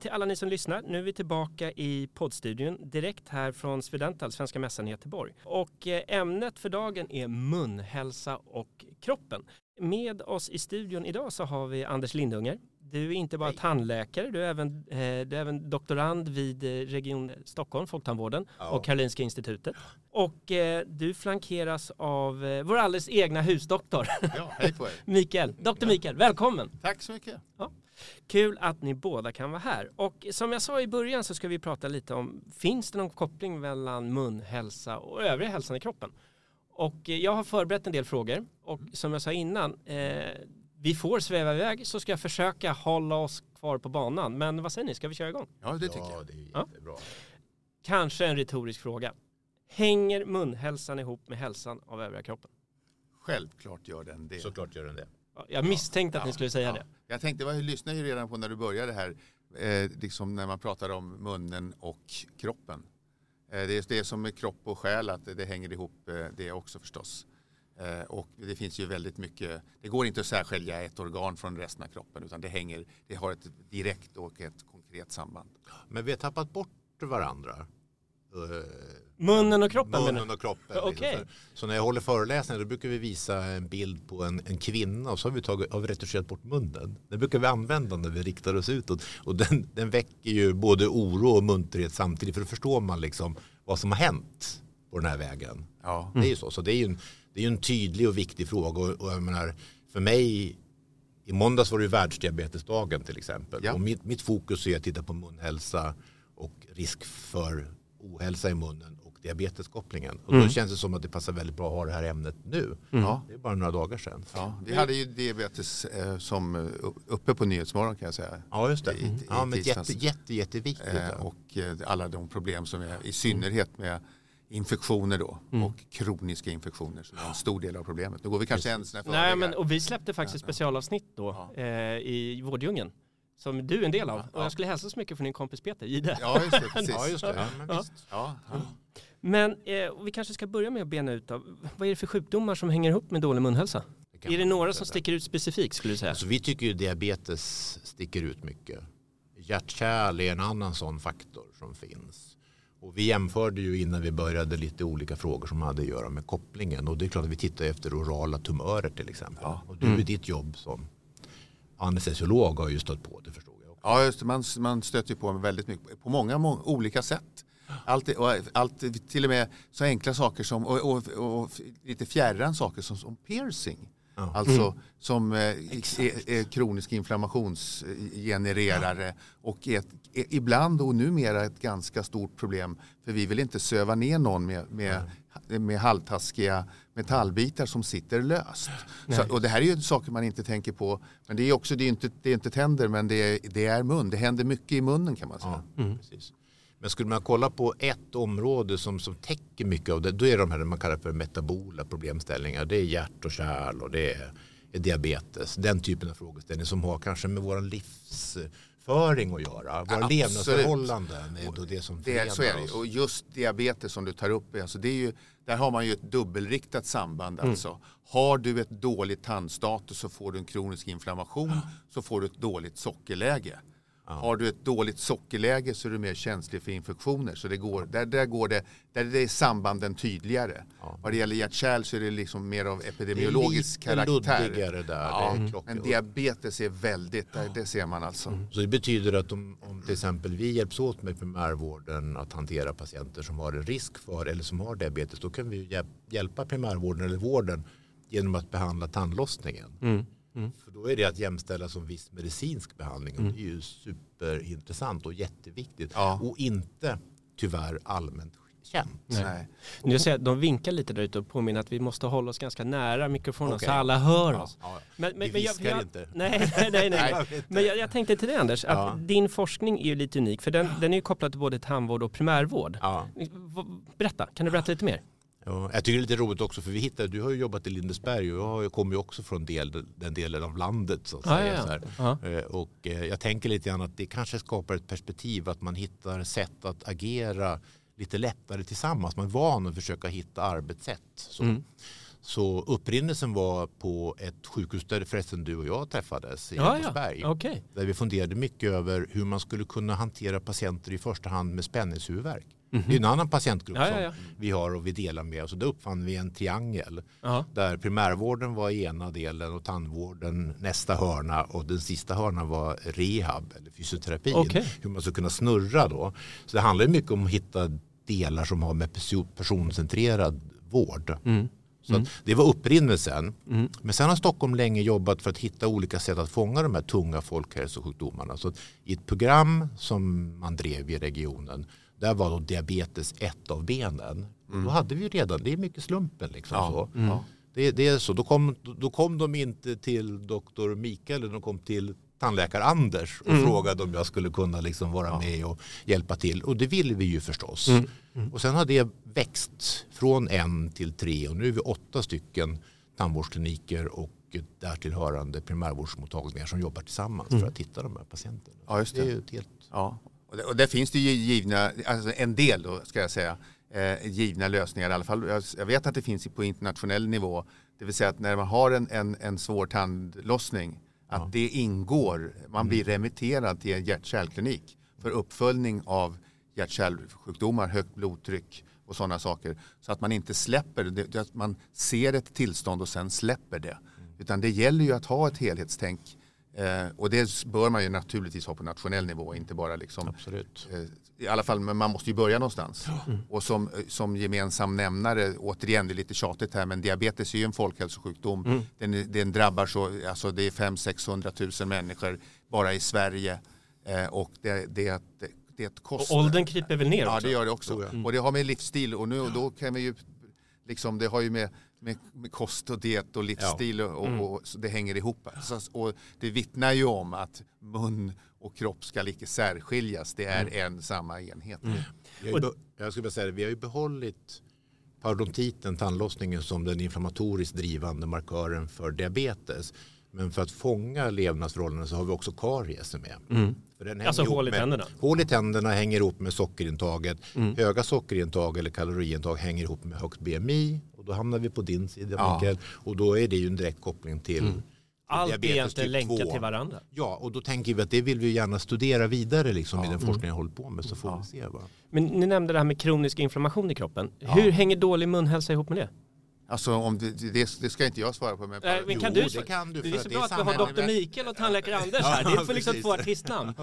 Till alla ni som lyssnar, nu är vi tillbaka i poddstudion direkt här från Swedental, Svenska Mässan i Göteborg. Och eh, ämnet för dagen är munhälsa och kroppen. Med oss i studion idag så har vi Anders Lindunger. Du är inte bara Hej. tandläkare, du är även, eh, du är även doktorand vid eh, Region Stockholm, Folktandvården Ja. och Karolinska institutet. Och du flankeras av vår alldeles egna husdoktor, Ja, hej på er. Mikael. Dr. Mikael, välkommen! Tack så mycket. Kul att ni båda kan vara här. Och som jag sa i början så ska vi prata lite om, finns det någon koppling mellan munhälsa och övriga hälsan i kroppen? Och eh, jag har förberett en del frågor och som jag sa innan, eh, vi får sväva iväg så ska jag försöka hålla oss kvar på banan. Men vad säger ni, ska vi köra igång? Ja, det tycker ja, jag. det är Ja. jättebra. Kanske en retorisk fråga. Hänger munhälsan ihop med hälsan av övriga kroppen? Självklart gör den det. Såklart gör den det. Ja, Jag misstänkte att ni Ja, skulle säga ja. det. Jag tänkte, jag lyssnade ju redan på när du började här, eh, liksom när man pratar om munnen och kroppen. Eh, det, är, det är som med kropp och själ, att det, det hänger ihop eh, det också förstås. Eh, och det finns ju väldigt mycket, det går inte att särskilja ett organ från resten av kroppen utan det hänger, det har ett direkt och ett konkret samband. Men vi har tappat bort varandra. Eh, Munnen och kroppen Munnen och kroppen. Liksom. Så, så när jag håller föreläsningar då brukar vi visa en bild på en, en kvinna och så har vi, tagit, har vi retuscherat bort munnen. Den brukar vi använda när vi riktar oss utåt. Och den, den väcker ju både oro och munterhet samtidigt för då förstår man liksom vad som har hänt på den här vägen. Ja. Det är ju så. Så det är ju en, det är en tydlig och viktig fråga. Och, och jag menar, för mig, i måndags var det ju världsdiabetesdagen till exempel. Ja. Och mitt, mitt fokus är att titta på munhälsa och risk för ohälsa i munnen och diabeteskopplingen. Och då känns det som att det passar väldigt bra att ha det här ämnet nu. Ja. Det är bara några dagar sedan. Ja, vi hade ju diabetes eh, som eh, uppe på Nyhetsmorgon kan jag säga. Ja, just det. I- i ja, men jätte, jätte, jätteviktigt. Eh, och eh, alla de problem som är i synnerhet med infektioner då och kroniska infektioner som är en stor del av problemet. Nu går vi kanske en sån här Nej, men, och vi släppte faktiskt specialavsnitt då Ja. eh, i Vårddjungeln. Som du är en del av. Och Ja. jag skulle hälsa så mycket från din kompis Peter, Gide. Ja, just det. Precis. Ja, just det. Ja, men Ja. visst. Ja, ja. Men eh, och vi kanske ska börja med att bena ut av, vad är det för sjukdomar som hänger ihop med dålig munhälsa? kan Är det några som sticker ut specifikt skulle du säga? Alltså, vi tycker ju diabetes sticker ut mycket. Hjärt-kärl är en annan sån faktor som finns. Och vi jämförde ju innan vi började lite olika frågor som hade att göra med kopplingen. Och det är klart att vi tittar efter orala tumörer till exempel. Ja. Och du i ditt jobb som anestesiolog har ju stött på det förstod jag. också. ja just det. Man, man stöter ju på med väldigt mycket, på många många olika sätt. Allt, och allt, till och med så enkla saker som, och, och, och lite fjärran saker som, som piercing. Ja. Alltså som eh, är, är kronisk inflammationsgenererare och är, ett, är ibland och numera ett ganska stort problem för vi vill inte söva ner någon med, med, med halvtaskiga metallbitar som sitter löst. Så, och det här är ju saker man inte tänker på men det är också, det är inte, det är inte tänder men det är, det är mun. Det händer mycket i munnen kan man säga. Ja, precis. Men skulle man kolla på ett område som, som täcker mycket av det, då är det de här man kallar för metabola problemställningar. Det är hjärt och kärl och det är, är diabetes. Den typen av frågeställning som har kanske med vår livsföring att göra. Våra Absolut. levnadsförhållanden är då det som Det så är det. oss. Och just diabetes som du tar upp, alltså det är ju, där har man ju ett dubbelriktat samband. Alltså. Har du ett dåligt tandstatus så får du en kronisk inflammation så får du ett dåligt sockerläge. Har du ett dåligt sockerläge så är du mer känslig för infektioner. Så det går, där, där, går det, där är sambanden tydligare. Vad det gäller hjärt-kärl så är det liksom mer av epidemiologisk det är lite karaktär. luddigare där. Ja, det klockrent. men diabetes är väldigt, där, det ser man alltså. Så det betyder att om, om till exempel vi hjälps åt med primärvården att hantera patienter som har en risk för eller som har diabetes då kan vi hjäl- hjälpa primärvården eller vården genom att behandla tandlossningen. Mm. För då är det att jämställa som viss medicinsk behandling och det är ju superintressant och jätteviktigt. Ja. Och inte tyvärr allmänt känt. Nej. Nu ser jag, de vinkar lite där ute och påminner att vi måste hålla oss ganska nära mikrofonen Okej. så alla hör Ja, oss. ja. Men, Vi viskar inte. Nej, nej, nej. nej. Men jag, jag tänkte till det Anders, att Ja. din forskning är ju lite unik för den, den är ju kopplad till både tandvård och primärvård. Berätta, kan du berätta lite mer? Ja, jag tycker det är lite roligt också för vi hittade, du har ju jobbat i Lindesberg och jag kommer ju också från del, den delen av landet så att Ja, säga. ja, Så ja. Eh, Och eh, jag tänker lite grann att det kanske skapar ett perspektiv att man hittar sätt att agera lite lättare tillsammans. Man är van att försöka hitta arbetssätt. Så, Mm. så upprinnelsen var på ett sjukhus där förresten du och jag träffades i Ja, Lindesberg. ja, okej. Där vi funderade mycket över hur man skulle kunna hantera patienter i första hand med spänningshuvudvärk. Det är en annan patientgrupp. Ja, ja, ja. som vi har och vi delar med. Så då uppfann vi en triangel Ja. där primärvården var ena delen och tandvården nästa hörna och den sista hörnan var rehab eller fysioterapin. Okej. Hur man ska kunna snurra då. Så det handlar mycket om att hitta delar som har med perso- personcentrerad vård. Mm. Så att det var upprinnelsen. Men sen har Stockholm länge jobbat för att hitta olika sätt att fånga de här tunga folkhälsosjukdomarna. Så I ett program som man drev i regionen där var då diabetes ett av benen. Då hade vi ju redan, det är mycket slumpen. Liksom så. Det, det är så. Då kom, då kom de inte till doktor Mikael, de kom till tandläkare Anders och frågade om jag skulle kunna liksom vara med och hjälpa till. Och det ville vi ju förstås. Och sen har det växt från en till tre och nu är vi åtta stycken tandvårdskliniker och därtill hörande primärvårdsmottagningar som jobbar tillsammans för att hitta de här patienterna. Ja, just Det är det. ju ett helt Ja. Och, det, och där finns det ju givna, alltså en del då ska jag säga, eh, givna lösningar i alla fall. Jag, jag vet att det finns på internationell nivå. Det vill säga att när man har en, en, en svår tandlossning, att det ingår, man blir remitterad till en hjärt-kärlklinik för uppföljning av hjärt-kärlsjukdomar, högt blodtryck och sådana saker. Så att man inte släpper, det, det, att man ser ett tillstånd och sen släpper det. Utan det gäller ju att ha ett helhetstänk Eh, och det bör man ju naturligtvis ha på nationell nivå, inte bara liksom, Absolut. eh, i alla fall, men man måste ju börja någonstans. Och som, eh, som gemensam nämnare, återigen det är lite tjatigt här, men diabetes är ju en folkhälsosjukdom. Den, är- den drabbar så, alltså det är 500-600 000 människor bara i Sverige. Eh, och det, det, det ett Och åldern kryper väl ner Ja, också? det gör det också. Tror jag. Och det har med livsstil och nu och då kan vi ju liksom, det har ju med, med, med kost och diet och livsstil och, och, och så det hänger ihop. Så, och det vittnar ju om att mun och kropp ska icke särskiljas. Det är en samma enhet. Ju be- jag skulle vilja säga det, vi har ju behållit parodontiten, tandlossningen, som den inflammatoriskt drivande markören för diabetes. Men för att fånga levnadsförhållanden så har vi också karies med. För den Alltså hål i med, tänderna. Hål i tänderna hänger ihop med sockerintaget. Mm. Höga sockerintag eller kaloriintag hänger ihop med högt BMI. Då hamnar vi på din sida Ja. Mikael. Och då är det ju en direkt koppling till, till Allt är egentligen typ länkat 2. till varandra. Ja, och då tänker vi att det vill vi gärna studera vidare liksom, i den forskning jag håller på med. Så får vi se. Va? Men ni nämnde det här med kronisk inflammation i kroppen. Hur hänger dålig munhälsa ihop med det? Alltså, om det, det, det ska inte jag svara på. Men Nej, men kan Jo, du, det kan du, det för är att så det bra är att vi har doktor Mikael och tandläkare Anders här. Det är för liksom två artistnamn.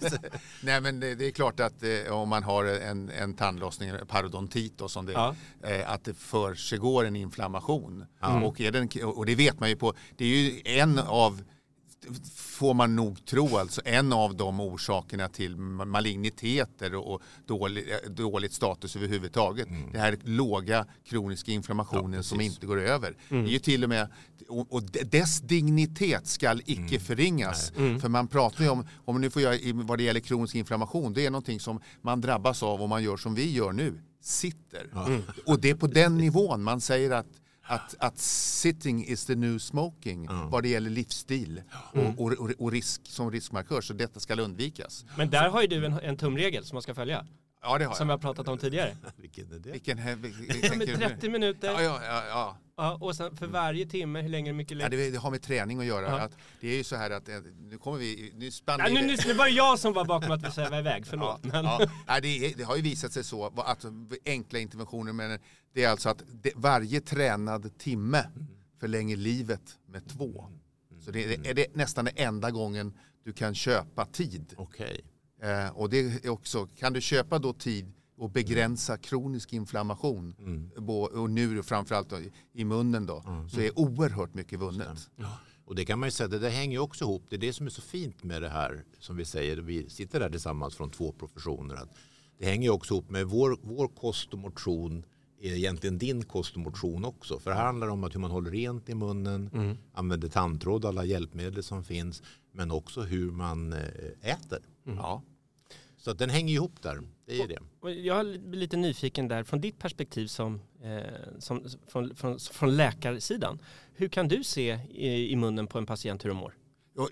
Nej men det, det är klart att eh, om man har en, en tandlossning, parodontit då, som det, Ja. eh, att det försiggår en inflammation. Och, är den, och det vet man ju på, det är ju en av får man nog tro alltså en av de orsakerna till ma- maligniteter och dålig, eh, dåligt status överhuvudtaget. Det här låga kroniska inflammationen som inte går över. Det är ju till och med, och, och de- dess dignitet skall icke förringas. För man pratar ju om, om nu får jag, vad det gäller kronisk inflammation, det är någonting som man drabbas av om man gör som vi gör nu, sitter. Och det är på den nivån man säger att att, att sitting is the new smoking vad det gäller livsstil och, och, och, och risk som riskmarkör. Så detta ska undvikas. Men där har ju du en, en tumregel som man ska följa. Ja, det har Som vi jag. har pratat om tidigare. Vilken är det? Vilken, he- vil- vil- Ja, tänker men du? 30 minuter. Ja, ja, ja, ja. Ja, och sen för varje timme, hur länge, mycket ja längre? det, det har med träning att göra. Ja. Att det är ju så här att eh, nu kommer vi, nu spann vi nu, nu, nu var det jag som var bakom att vi svävade iväg, Ja, förlåt. Men, ja. Det, är, det har ju visat sig så att enkla interventioner men det är alltså att det, varje tränad timme förlänger livet med två. Så det är, är det nästan den enda gången du kan köpa tid. Okej. Eh, och det är också, kan du köpa då tid och begränsa kronisk inflammation bo- och nu framförallt då, i munnen då, så är oerhört mycket vunnet. Och det kan man ju säga, det där hänger ju också ihop. Det är det som är så fint med det här som vi säger. Vi sitter där tillsammans från två professioner. Att det hänger ju också ihop med vår, vår kost och motion är egentligen din kost och motion också. För det här handlar om att hur man håller rent i munnen, mm. använder tandtråd, alla hjälpmedel som finns, men också hur man eh, äter. Mm. Ja. Så att den hänger ihop där, det är det. Jag är lite nyfiken där, från ditt perspektiv som, eh, som, från, från, från läkarsidan. Hur kan du se i, i munnen på en patient hur de mår?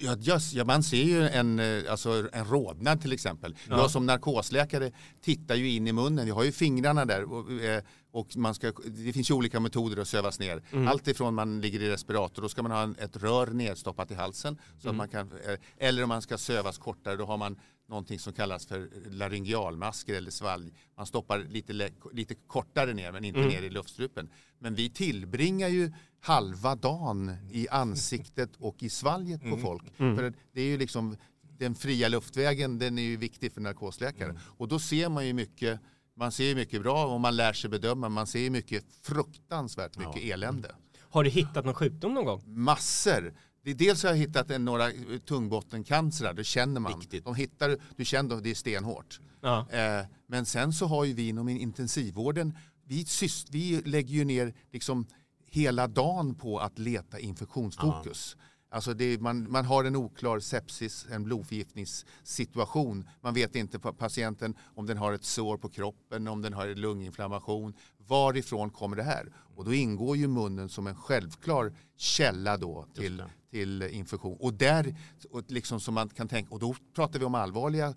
Ja, just, ja, man ser ju en, eh, alltså, en rodnad till exempel. Ja. Jag som narkosläkare tittar ju in i munnen. Jag har ju fingrarna där och, eh, och man ska, det finns ju olika metoder att sövas ner. Mm. Allt ifrån man ligger i respirator, då ska man ha ett rör nedstoppat i halsen. Så mm. att man kan, eh, eller om man ska sövas kortare, då har man någonting som kallas för laryngealmasker eller svalg. Man stoppar lite, lite kortare ner men inte mm. ner i luftstrupen. Men vi tillbringar ju halva dagen i ansiktet och i svalget på mm. folk. Mm. För det är ju liksom den fria luftvägen den är ju viktig för narkosläkare. Mm. Och då ser man ju mycket man ser mycket bra och man lär sig bedöma. Man ser mycket fruktansvärt mycket ja. elände. Har du hittat någon sjukdom någon gång? Massor. Dels har jag hittat några tungbottencancer, det känner man. De hittar, du känner att det är stenhårt. Ja. Eh, men sen så har ju vi inom intensivvården, vi, vi lägger ju ner liksom hela dagen på att leta infektionsfokus. Ja. Alltså det, man, man har en oklar sepsis, en blodförgiftningssituation. Man vet inte på patienten om den har ett sår på kroppen, om den har en lunginflammation. Varifrån kommer det här? Och då ingår ju munnen som en självklar källa då till, till infektion. Och där, och liksom som man kan tänka, och då pratar vi om allvarliga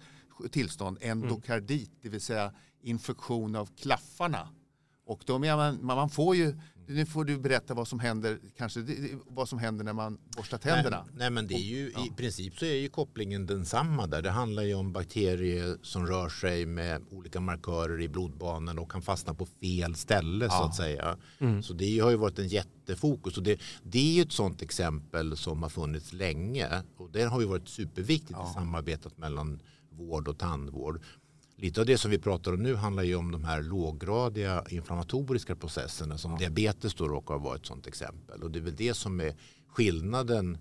tillstånd, endokardit, mm. det vill säga infektion av klaffarna. Och då man, man får ju nu får du berätta vad som händer, kanske vad som händer när man borstar tänderna. Nej, nej men det är ju, ja. i princip så är ju kopplingen densamma där. Det handlar ju om bakterier som rör sig med olika markörer i blodbanan och kan fastna på fel ställe ja. så att säga. Mm. Så det har ju varit en jättefokus och det, det är ju ett sådant exempel som har funnits länge och det har ju varit superviktigt ja. i samarbetet mellan vård och tandvård. Lite av det som vi pratar om nu handlar ju om de här låggradiga inflammatoriska processerna som ja. diabetes då råkar vara ett sådant exempel. Och det är väl det som är skillnaden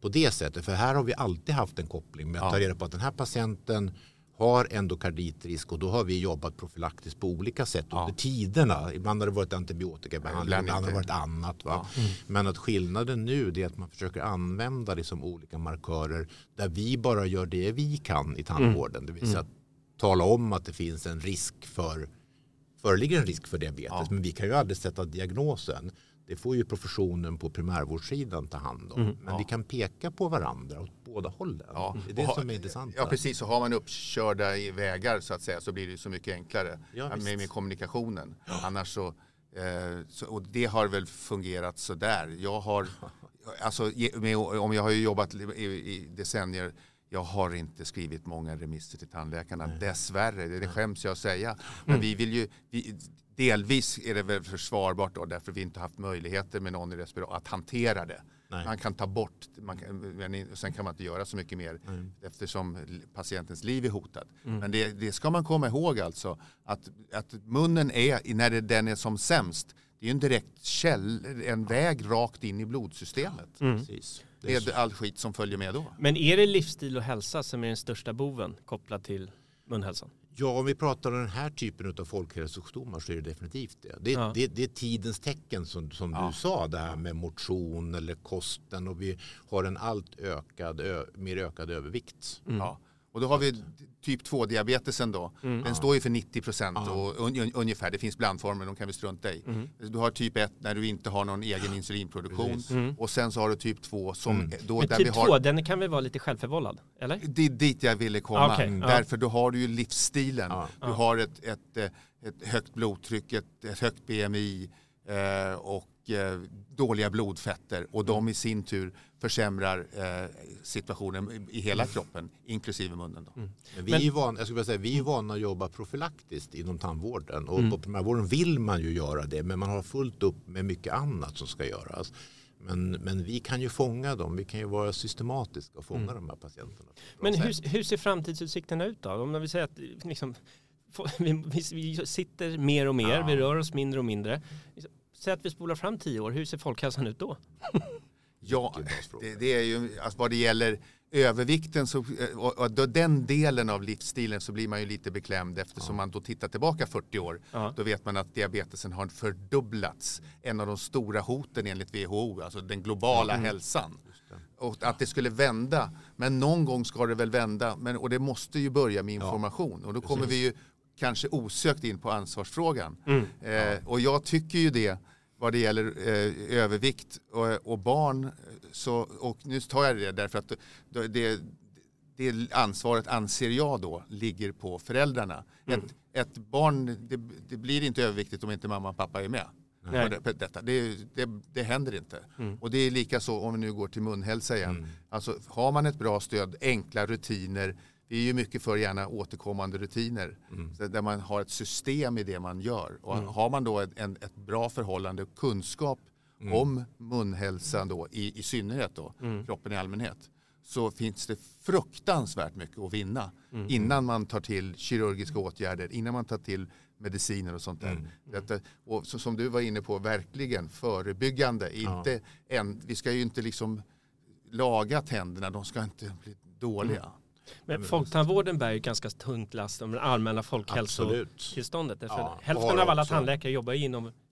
på det sättet. För här har vi alltid haft en koppling med att ja. ta reda på att den här patienten har endokarditrisk och då har vi jobbat profylaktiskt på olika sätt ja. under tiderna. Ibland har det varit antibiotikabehandling, ibland har det varit annat. Va? Ja. Mm. Men att skillnaden nu är att man försöker använda liksom olika markörer där vi bara gör det vi kan i tandvården. Mm. Det vill säga mm tala om att det finns en risk för föreligger en risk för diabetes. Ja. Men vi kan ju aldrig sätta diagnosen. Det får ju professionen på primärvårdssidan ta hand om. Mm, men ja. vi kan peka på varandra åt båda hållen. Ja. Det är det som är intressant. Ja, precis. Så har man uppkörda vägar så att säga så blir det så mycket enklare ja, med, med, kommunikationen. Annars så, eh, så, och det har väl fungerat så där. Jag har, alltså, med, om jag har jobbat i, i decennier jag har inte skrivit många remisser till tandläkarna, Nej. dessvärre. Det, det skäms jag att säga. Men mm. vi vill ju, vi, delvis är det väl försvarbart då, därför vi inte haft möjligheter med någon i respirator att hantera det. Nej. Man kan ta bort, man kan, men sen kan man inte göra så mycket mer Nej. eftersom patientens liv är hotat. Mm. Men det, det, ska man komma ihåg alltså, att, att munnen är, när det, den är som sämst, det är en direkt käll, en väg rakt in i blodsystemet. Mm. Precis med all skit som följer med då. Men är det livsstil och hälsa som är den största boven kopplad till munhälsan? Ja, om vi pratar om den här typen av folkhälsosjukdomar så är det definitivt det. Det, ja. det, det är tidens tecken som, som ja. du sa, det här med motion eller kosten och vi har en allt ökad, ö, mer ökad övervikt. Mm. Ja. Och då har vi typ 2-diabetesen då. Mm. Den står ju för 90 procent och un, ungefär. Det finns blandformer, de kan vi strunta i. Mm. Du har typ 1 när du inte har någon egen insulinproduktion. Mm. Och sen så har du typ 2 som... Mm. Då, Men där typ 2, den kan väl vara lite självförvållad? Eller? Det är dit jag ville komma. Okay. Därför då har du ju livsstilen. Du har ett, ett, ett högt blodtryck, ett, ett högt BMI eh, och dåliga blodfetter och de i sin tur försämrar eh, situationen i hela kroppen, inklusive munnen. Då. Mm. Vi, är van, jag skulle säga, vi är vana att jobba profylaktiskt inom tandvården och mm. på primärvården vill man ju göra det men man har fullt upp med mycket annat som ska göras. Men, men vi kan ju fånga dem, vi kan ju vara systematiska och fånga mm. de här patienterna. Men hur, hur, ser framtidsutsikterna ut då? Om vi säger att liksom, vi, vi, sitter mer och mer, ja. vi rör oss mindre och mindre. Säg att vi spolar fram tio år, hur ser folkhälsan ut då? Ja, det, det är ju, alltså vad det gäller övervikten så, och, och då den delen av livsstilen så blir man ju lite beklämd eftersom man då tittar tillbaka 40 år. Ja. Då vet man att diabetesen har fördubblats. En av de stora hoten enligt WHO, alltså den globala hälsan. Och att det skulle vända. Men någon gång ska det väl vända. Men, och det måste ju börja med information. Och då kommer vi ju kanske osökt in på ansvarsfrågan. Eh, och jag tycker ju det vad det gäller eh, övervikt och, och barn. Så, och nu tar jag det därför att det, det, ansvaret anser jag då ligger på föräldrarna. Ett, ett barn, det, det blir inte överviktigt om inte mamma och pappa är med. Det- Detta. Det, det, det händer inte. Och det är lika så om vi nu går till munhälsa igen. Alltså, har man ett bra stöd, enkla rutiner, vi är ju mycket för gärna återkommande rutiner. Så Där man har ett system i det man gör. Och Har man då ett, en, ett bra förhållande och kunskap om munhälsan då, i, i synnerhet då, kroppen i allmänhet så finns det fruktansvärt mycket att vinna innan man tar till kirurgiska åtgärder, innan man tar till mediciner och sånt där. Detta, och så, som du var inne på, verkligen förebyggande. Inte en, vi ska ju inte liksom laga tänderna, de ska inte bli dåliga. Men folktandvården bär ju ganska tungt last om det allmänna folkhälsotillståndet. Ja, hälften av alla också- tandläkare jobbar ju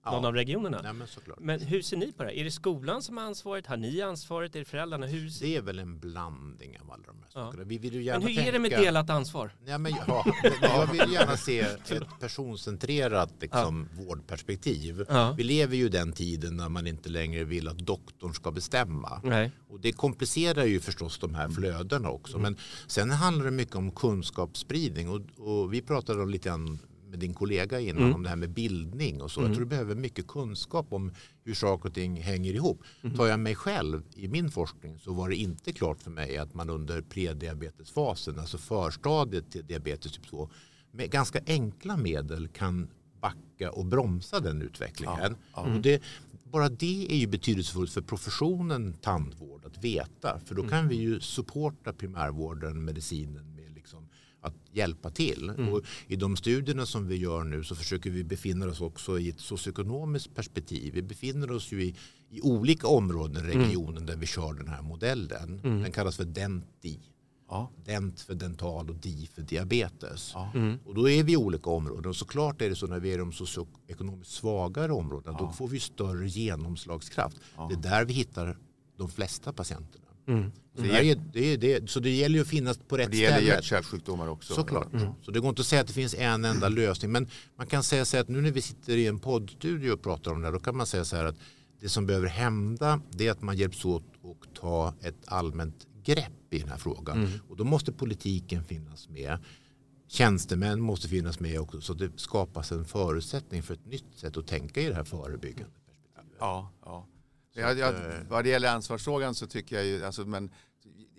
inom någon av regionerna. Nej, men. Men hur ser ni på det? Är det skolan som har ansvaret? Har ni ansvaret? Är det föräldrarna? Hur. Det är väl en blandning av alla de här Ja. sakerna. Vi vill ju gärna Men hur är det med tänka- delat ansvar? Ja, men, ja, jag vill gärna se ett personcentrerat liksom, vårdperspektiv. Ja. Vi lever ju den tiden när man inte längre vill att doktorn ska bestämma. Nej. Och det komplicerar ju förstås de här flödena också. Men sen handlar det mycket om kunskapsspridning. Och, och vi pratade om lite grann med din kollega innan om det här med bildning och så. Jag tror du behöver mycket kunskap om hur saker och ting hänger ihop. Tar jag mig själv i min forskning så var det inte klart för mig att man under prediabetesfasen, alltså förstadiet till diabetes typ 2, med ganska enkla medel kan backa och bromsa den utvecklingen. Och det, bara det är ju betydelsefullt för professionen tandvård att veta. För då kan vi ju supporta primärvården, medicinen med att hjälpa till. Och I de studierna som vi gör nu så försöker vi befinna oss också i ett socioekonomiskt perspektiv. Vi befinner oss ju i, i olika områden i regionen där vi kör den här modellen. Den kallas för DENTI. Ja. Dent för dental och DI för diabetes. Och då är vi i olika områden. Och såklart är det så när vi är i de socioekonomiskt svagare områdena. Då får vi större genomslagskraft. Det är där vi hittar de flesta patienterna. Så, det, är, det, är, det, så det gäller ju att finnas på rätt Det gäller ställe. hjärt-kärlsjukdomar också. Såklart. Så det går inte att säga att det finns en enda lösning. Men man kan säga så här att nu när vi sitter i en poddstudio och pratar om det här, då kan man säga så här att det som behöver hända det är att man hjälps åt och ta ett allmänt grepp i den här frågan. Och då måste politiken finnas med. Tjänstemän måste finnas med också så det skapas en förutsättning för ett nytt sätt att tänka i det här förebyggande perspektivet. Ja, ja. Jag, jag, vad det gäller ansvarsfrågan så tycker jag ju, alltså, men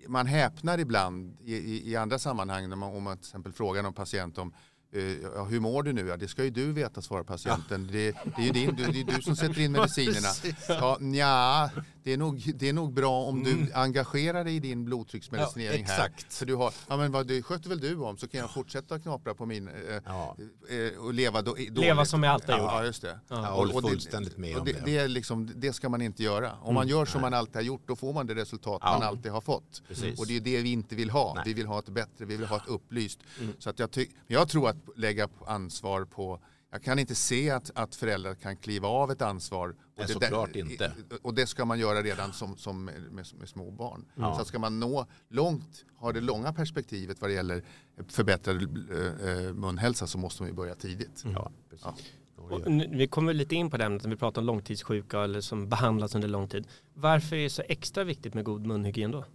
man häpnar ibland i, i, i andra sammanhang när man, om man till exempel frågar någon patient om eh, ja, hur mår du nu? Ja, det ska ju du veta, svarar patienten. Det, det, är ju din, det är du som sätter in medicinerna. Ja, nja, det, är nog, det är nog bra om du engagerar dig i din blodtrycksmedicinering Ja, här. För du har, ja, men vad, det sköter väl du om så kan jag fortsätta knapra på min eh, Ja. eh, och leva då, dåligt. Leva som jag alltid har Ja, gjort. ja, just det. Jag Och- håller fullständigt med och om det, det. är liksom, det ska man inte göra. Om man gör som man alltid har gjort då får man det resultat Ja. man alltid har fått. Precis. Och det är det vi inte vill ha. Nej. Vi vill ha ett bättre, vi vill ha ett upplyst. Så att jag, ty- jag tror att lägga ansvar på jag kan inte se att, att föräldrar kan kliva av ett ansvar. Och Nej, det, såklart inte. Och det ska man göra redan som, som med, med små barn. Så att ska man nå långt, ha det långa perspektivet vad det gäller förbättrad eh, munhälsa så måste man ju börja tidigt. Ja, precis. Och nu- vi kommer lite in på det ämnet när vi pratar om långtidssjuka eller som behandlas under lång tid. Varför är det så extra viktigt med god munhygien då?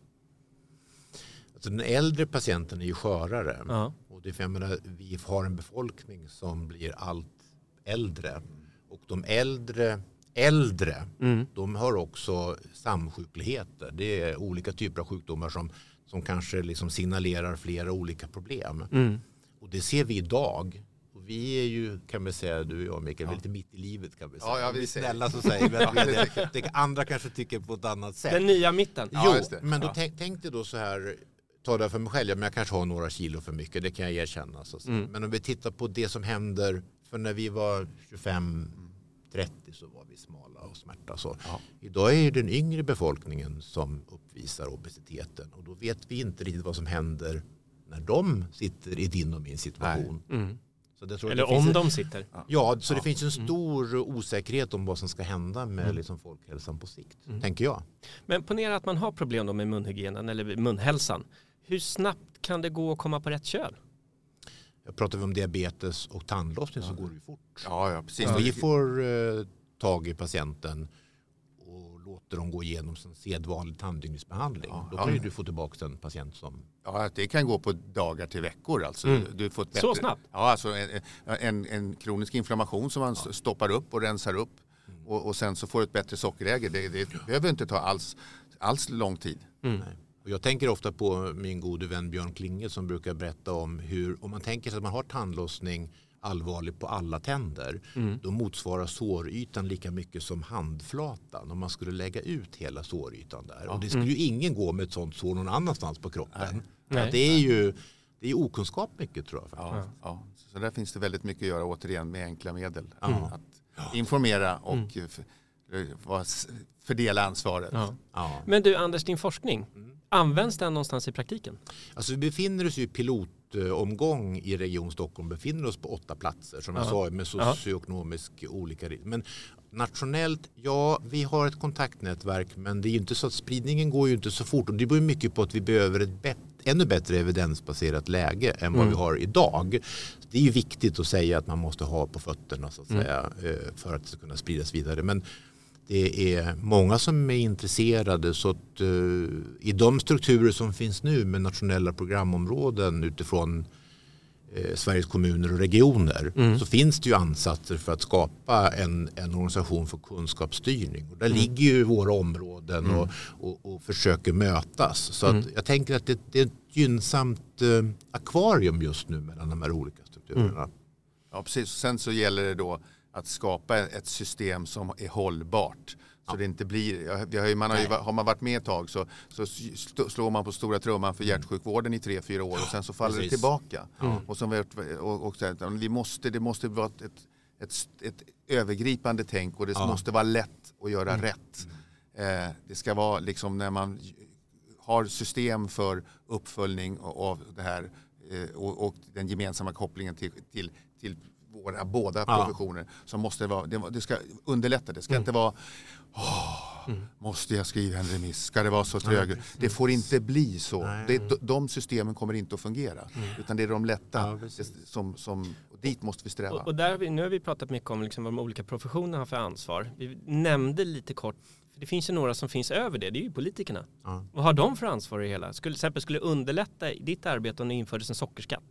Alltså den äldre patienten är ju skörare. Ja. Och det är menar, vi har en befolkning som blir allt äldre. Och de äldre, äldre Mm. de har också samsjukligheter. Det är olika typer av sjukdomar som, som kanske liksom signalerar flera olika problem. Mm. Och det ser vi idag. Och vi är ju, kan man säga, du och jag Mikael, vi är lite mitt i livet kan vi säga. Ja, ja, vi vi är snälla så säger vi att vi är det. Andra kanske tycker på ett annat sätt. Den nya mitten. Ja, jo, just det. men då Ja. tänk, tänk dig då så här, ta det för mig själv, ja, men jag kanske har några kilo för mycket, det kan jag erkänna. Så. Mm. Men om vi tittar på det som händer, för när vi var 25, 30 så var vi smala och smärta. Så. Ja. Idag är det den yngre befolkningen som uppvisar obesiteten och då vet vi inte riktigt vad som händer när de sitter i din och min situation. Mm. Så det tror jag Eller om en- de sitter. Ja, så det finns en stor osäkerhet om vad som ska hända med Mm. liksom folkhälsan på sikt, Mm. tänker jag. Men ponera att man har problem med munhygienen eller munhälsan. Hur snabbt kan det gå att komma på rätt köl? Pratar vi om diabetes och tandlossning så går det ju fort. Ja, ja, precis. Om vi får eh, tag i patienten och låter dem gå igenom sin sedvanlig tanddyngningsbehandling. Ja, då ja. kan ju du få tillbaka en patient som... Ja, det kan gå på dagar till veckor. Alltså. Mm. Du får ett Så bättre, snabbt? Ja, alltså en, en, en kronisk inflammation som man stoppar upp och rensar upp. Mm. Och, och sen så får du ett bättre sockerläge. Det, det behöver inte ta alls, alls lång tid. Mm. Jag tänker ofta på min gode vän Björn Klinge som brukar berätta om hur, om man tänker sig att man har tandlossning allvarligt på alla tänder, Mm. då motsvarar sårytan lika mycket som handflatan om man skulle lägga ut hela sårytan där. Och det skulle ju ingen gå med ett sånt sår någon annanstans på kroppen. Mm. Nej. Ja, det är ju det är okunskap mycket tror jag. Ja, ja. Så där finns det väldigt mycket att göra återigen med enkla medel. Ja. Att informera och vad s- fördela ansvaret. Ja. Ja. Men du Anders, din forskning, används den någonstans i praktiken? Alltså vi befinner oss i pilotomgång i Region Stockholm. befinner oss på åtta platser som jag Ja. sa med socioekonomisk olika. ri- Men nationellt, ja vi har ett kontaktnätverk men det är ju inte så att spridningen går ju inte så fort och det beror mycket på att vi behöver ett bet- ännu bättre evidensbaserat läge än vad Mm. vi har idag. Det är ju viktigt att säga att man måste ha på fötterna så att Mm. säga eh, för att det ska kunna spridas vidare. Men det är många som är intresserade så att eh, i de strukturer som finns nu med nationella programområden utifrån eh, Sveriges kommuner och regioner Mm. så finns det ju ansatser för att skapa en, en organisation för kunskapsstyrning. Och där Mm. ligger ju våra områden och, och, och försöker mötas. Så Mm. att jag tänker att det, det är ett gynnsamt eh, akvarium just nu mellan de här olika strukturerna. Mm. Ja, precis. Sen så gäller det då att skapa ett system som är hållbart. Så det inte blir, man har, ju, har man varit med ett tag så, så slår man på stora trumman för hjärtsjukvården i tre, fyra år och sen så faller det Precis. tillbaka. Ja. Och, som vi, och, och vi måste, det måste vara ett, ett, ett, övergripande tänk och det Ja. måste vara lätt att göra rätt. Eh, det ska vara liksom när man har system för uppföljning av det här eh, och, och den gemensamma kopplingen till, till, till våra båda Ja. professioner så måste det vara, det, det ska underlätta. Det ska inte vara Åh, Måste jag skriva en remiss? Ska det vara så trögt? Det får inte bli så. Nej. Det, de- de systemen kommer inte att fungera. Utan det är de lätta. Ja, som, som, och dit måste vi sträva. Och, och där, har vi- nu har vi pratat mycket om liksom vad de olika professionerna har för ansvar. Vi nämnde lite kort, för det finns ju några som finns över det, det är ju politikerna. Ja. Vad har de för ansvar i det hela? Skulle, till exempel skulle underlätta ditt arbete om det infördes en sockerskatt?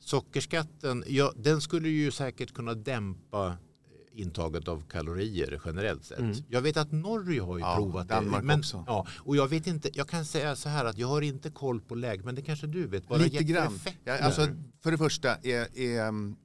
Sockerskatten, ja, den skulle ju säkert kunna dämpa eh, intaget av kalorier generellt sett. Mm. Jag vet att Norge har ju Ja, provat Danmark det. Men, också. Ja, och jag vet inte, jag kan säga så här att jag har inte koll på läge, men det kanske du vet. Det Lite grann. Ja, alltså, för det första är, är um,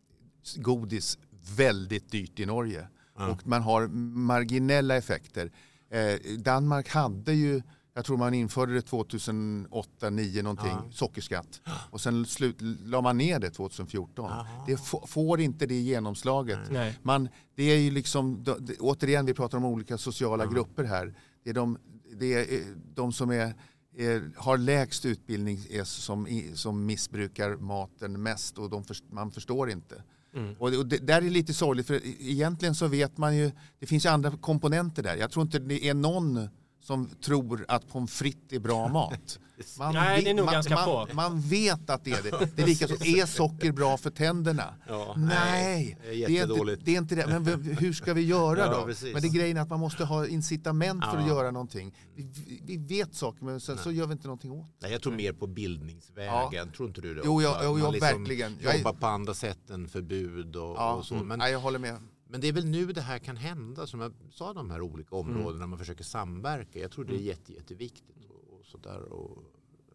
godis väldigt dyrt i Norge. Ja. Och man har marginella effekter. Eh, Danmark hade ju, jag tror man införde det 2008, 2009 någonting, Ja. sockerskatt. Och sen slut, la man ner det 2014. Jaha. Det får inte det genomslaget. Nej. Man, det är ju liksom, återigen vi pratar om olika sociala grupper här. Det är de, det är eh, de som är, är, har lägst utbildning är som, som missbrukar maten mest och de man förstår inte. Mm. Och, det, och det där är lite sorgligt för egentligen så vet man ju, det finns ju andra komponenter där. Jag tror inte det är någon som tror att pommes frites är bra mat. Man Nej, vet- det är nog man, ganska man, få. Man vet att det är det. Det är lika så, är socker bra för tänderna? Ja, Nej, det är det är, inte, det är inte det. Men hur ska vi göra Ja, då? precis. Men det är grejen att man måste ha incitament för att Ja. göra någonting. Vi, vi- vet saker men sen så gör vi inte någonting åt Nej, jag tror mer på bildningsvägen. Tror inte du det? Jo, ja, Att jo, man ja, liksom verkligen. Jag är- Jobbar på andra sätt än förbud och, Ja, och så. Men, Nej, jag håller med. Men det är väl nu det här kan hända. Som jag sa, de här olika Mm. områdena. När man försöker samverka. Jag tror det är jätte, jätteviktigt. Och, och sådär. Och,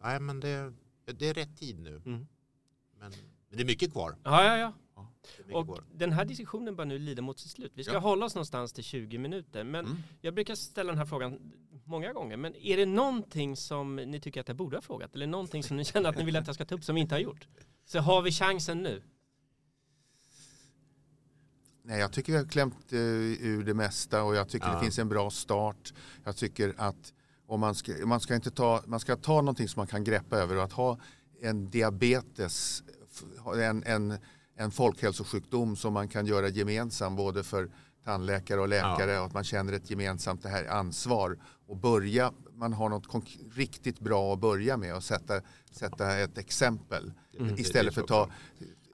nej, men det, det är rätt tid nu. Mm. Men, men det är mycket kvar. Ja, ja, ja. Och kvar. den här diskussionen börjar nu lida mot sitt slut. Vi ska Ja. hålla oss någonstans till 20 minuter. Men Mm. jag brukar ställa den här frågan många gånger. Men är det någonting som ni tycker att jag borde ha frågat? Eller någonting som ni känner att ni vill att jag ska ta upp som vi inte har gjort? Så har vi chansen nu. Nej, jag tycker vi har klämt eh, ur det mesta och jag tycker Ja. det finns en bra start. Jag tycker att om man, ska, man, ska inte ta, man ska ta någonting som man kan greppa över och att ha en diabetes, en, en, en folkhälsosjukdom som man kan göra gemensam både för tandläkare och läkare och att man känner ett gemensamt det här ansvar och börja, man har något riktigt bra att börja med och sätta, sätta ett exempel det- istället för att ta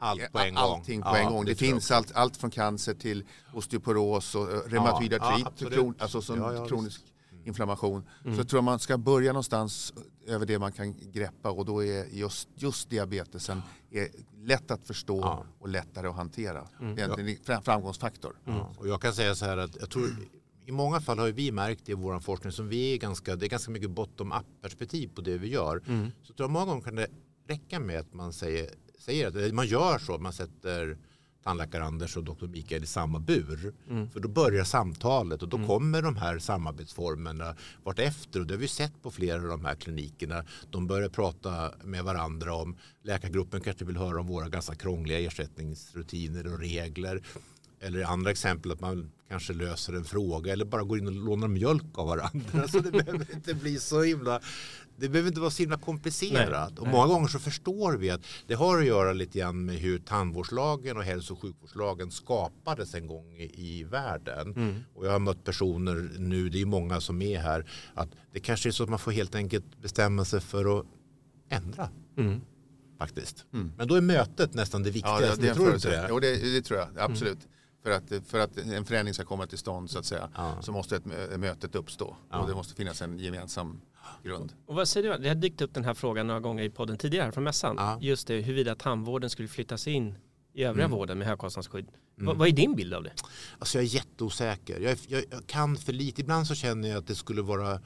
Allt på en gång. allting på en gång. Det, det finns allt, allt från cancer till osteoporos och eh, reumatoid artrit, alltså som kronisk inflammation. Mm. Så jag tror man ska börja någonstans över det man kan greppa och då är just, just diabetesen är lätt att förstå Ja. och lättare att hantera. Mm. Det är en fram- framgångsfaktor. Ja, och jag kan säga så här att jag tror i många fall har vi märkt i vår forskning som vi är ganska, det är ganska mycket bottom-up perspektiv på det vi gör. Mm. Så tror jag många gånger kan det räcka med att man säger, säger att eller man gör så, att man sätter tandläkare Anders och doktor Mikael i samma bur. Mm. För då börjar samtalet och då kommer de här samarbetsformerna vartefter. Och det har vi sett på flera av de här klinikerna. De börjar prata med varandra om läkargruppen kanske vill höra om våra ganska krångliga ersättningsrutiner och regler. Eller andra exempel att man kanske löser en fråga eller bara går in och lånar mjölk av varandra. Så det behöver inte bli så himla det behöver inte vara så himla komplicerat. Nej, och nej. många gånger så förstår vi att det har att göra lite grann med hur tandvårdslagen och hälso och sjukvårdslagen skapades en gång i, i världen. Mm. Och jag har mött personer nu, det är många som är här, att det kanske är så att man får helt enkelt bestämma sig för att ändra Mm. faktiskt. Mm. Men då är mötet nästan det Ja, viktigaste. det, det, en tror det? Jo, det, det tror jag absolut. För, att, för att en förändring ska komma till stånd så att säga Ja. så måste ett mö- mötet uppstå Ja. och det måste finnas en gemensam grund. Och vad säger du? Det har dykt upp den här frågan några gånger i podden tidigare från mässan. Ja. Just det, huruvida tandvården skulle flyttas in i övriga Mm. vården med högkostnadsskydd. Mm. Vad, vad är din bild av det? Alltså jag är jätteosäker. Jag, är- jag, jag kan för lite. Ibland så känner jag att det skulle vara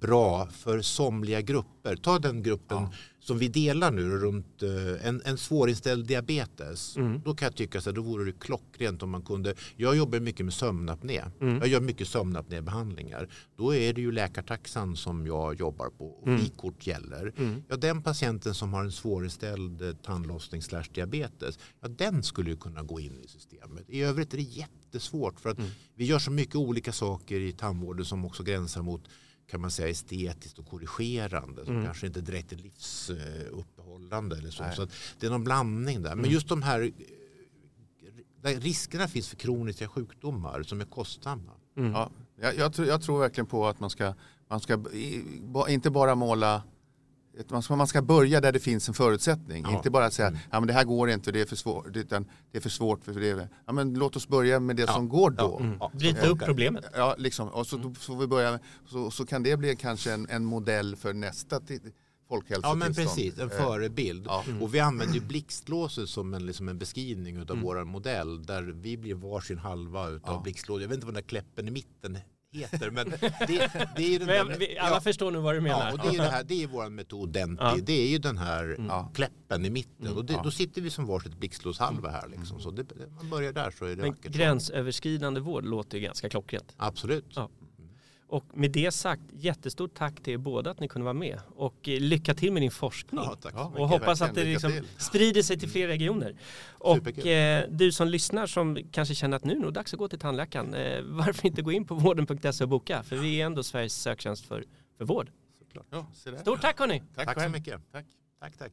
bra för somliga grupper. Ta den gruppen Ja. som vi delar nu runt eh, en, en svårinställd diabetes. Mm. Då kan jag tycka att då vore det klockrent om man kunde. Jag jobbar mycket med sömnapné. Mm. Jag gör mycket sömnapnébehandlingar. Då är det ju läkartaxan som jag jobbar på och Mm. frikort gäller. Mm. Ja, den patienten som har en svårinställd eh, tandlossning slash diabetes, ja, den skulle ju kunna gå in i systemet. I övrigt är det jättesvårt för att Mm. vi gör så mycket olika saker i tandvården som också gränsar mot kan man säga estetiskt och korrigerande som Mm. kanske inte direkt är livsuppehållande eller så. Nej. så det är någon blandning där. Men Mm. just de här eh, riskerna finns för kroniska sjukdomar som är kostsamma. Mm. Ja, jag, jag, tror, jag tror verkligen på att man ska, man ska inte bara måla man ska, man ska börja där det finns en förutsättning. Ja. Inte bara säga Mm. ja, men det här går inte, det är för svårt. Utan det är för svårt för det. Ja, men låt oss börja med det Ja. som går då. Mm. Ja, så Bryta upp problemet. Ja, liksom. Och så då får vi börja med, så, så kan det bli kanske en, en modell för nästa ti- Ja folkhälsotillstånd. men precis, en Eh, förebild. Ja. Och vi använder ju blixtlåset som en, liksom en beskrivning av Mm. vår modell där vi blir varsin halva utav Ja. blixtlåset. Jag vet inte vad den där kläppen i mitten heter men det, det är ju den Men där, vi, alla ja, förstår nu vad du menar. Ja, och det är, ju det här, det är vår metod Denti. Ja. Det är ju den här Ja. kläppen i mitten. Mm. Och det, Ja. då sitter vi som varsitt blixtlåshalva här. Liksom. Så det, man börjar där så är det Men vackert. gränsöverskridande vård låter ju ganska klockrent. Absolut. Ja. Och med det sagt, jättestort tack till er båda att ni kunde vara med. Och eh, lycka till med din forskning. Ja, tack. Och mycket hoppas verkligen. att det liksom sprider sig till fler regioner. Och eh, du som lyssnar som kanske känner att nu är det dags att gå till tandläkaren. Eh, varför inte gå in på vården.se och boka? För vi är ändå Sveriges söktjänst för, för vård. Såklart. Ja. Stort tack hörni! Tack, Tack så mycket. Tack. Tack, tack.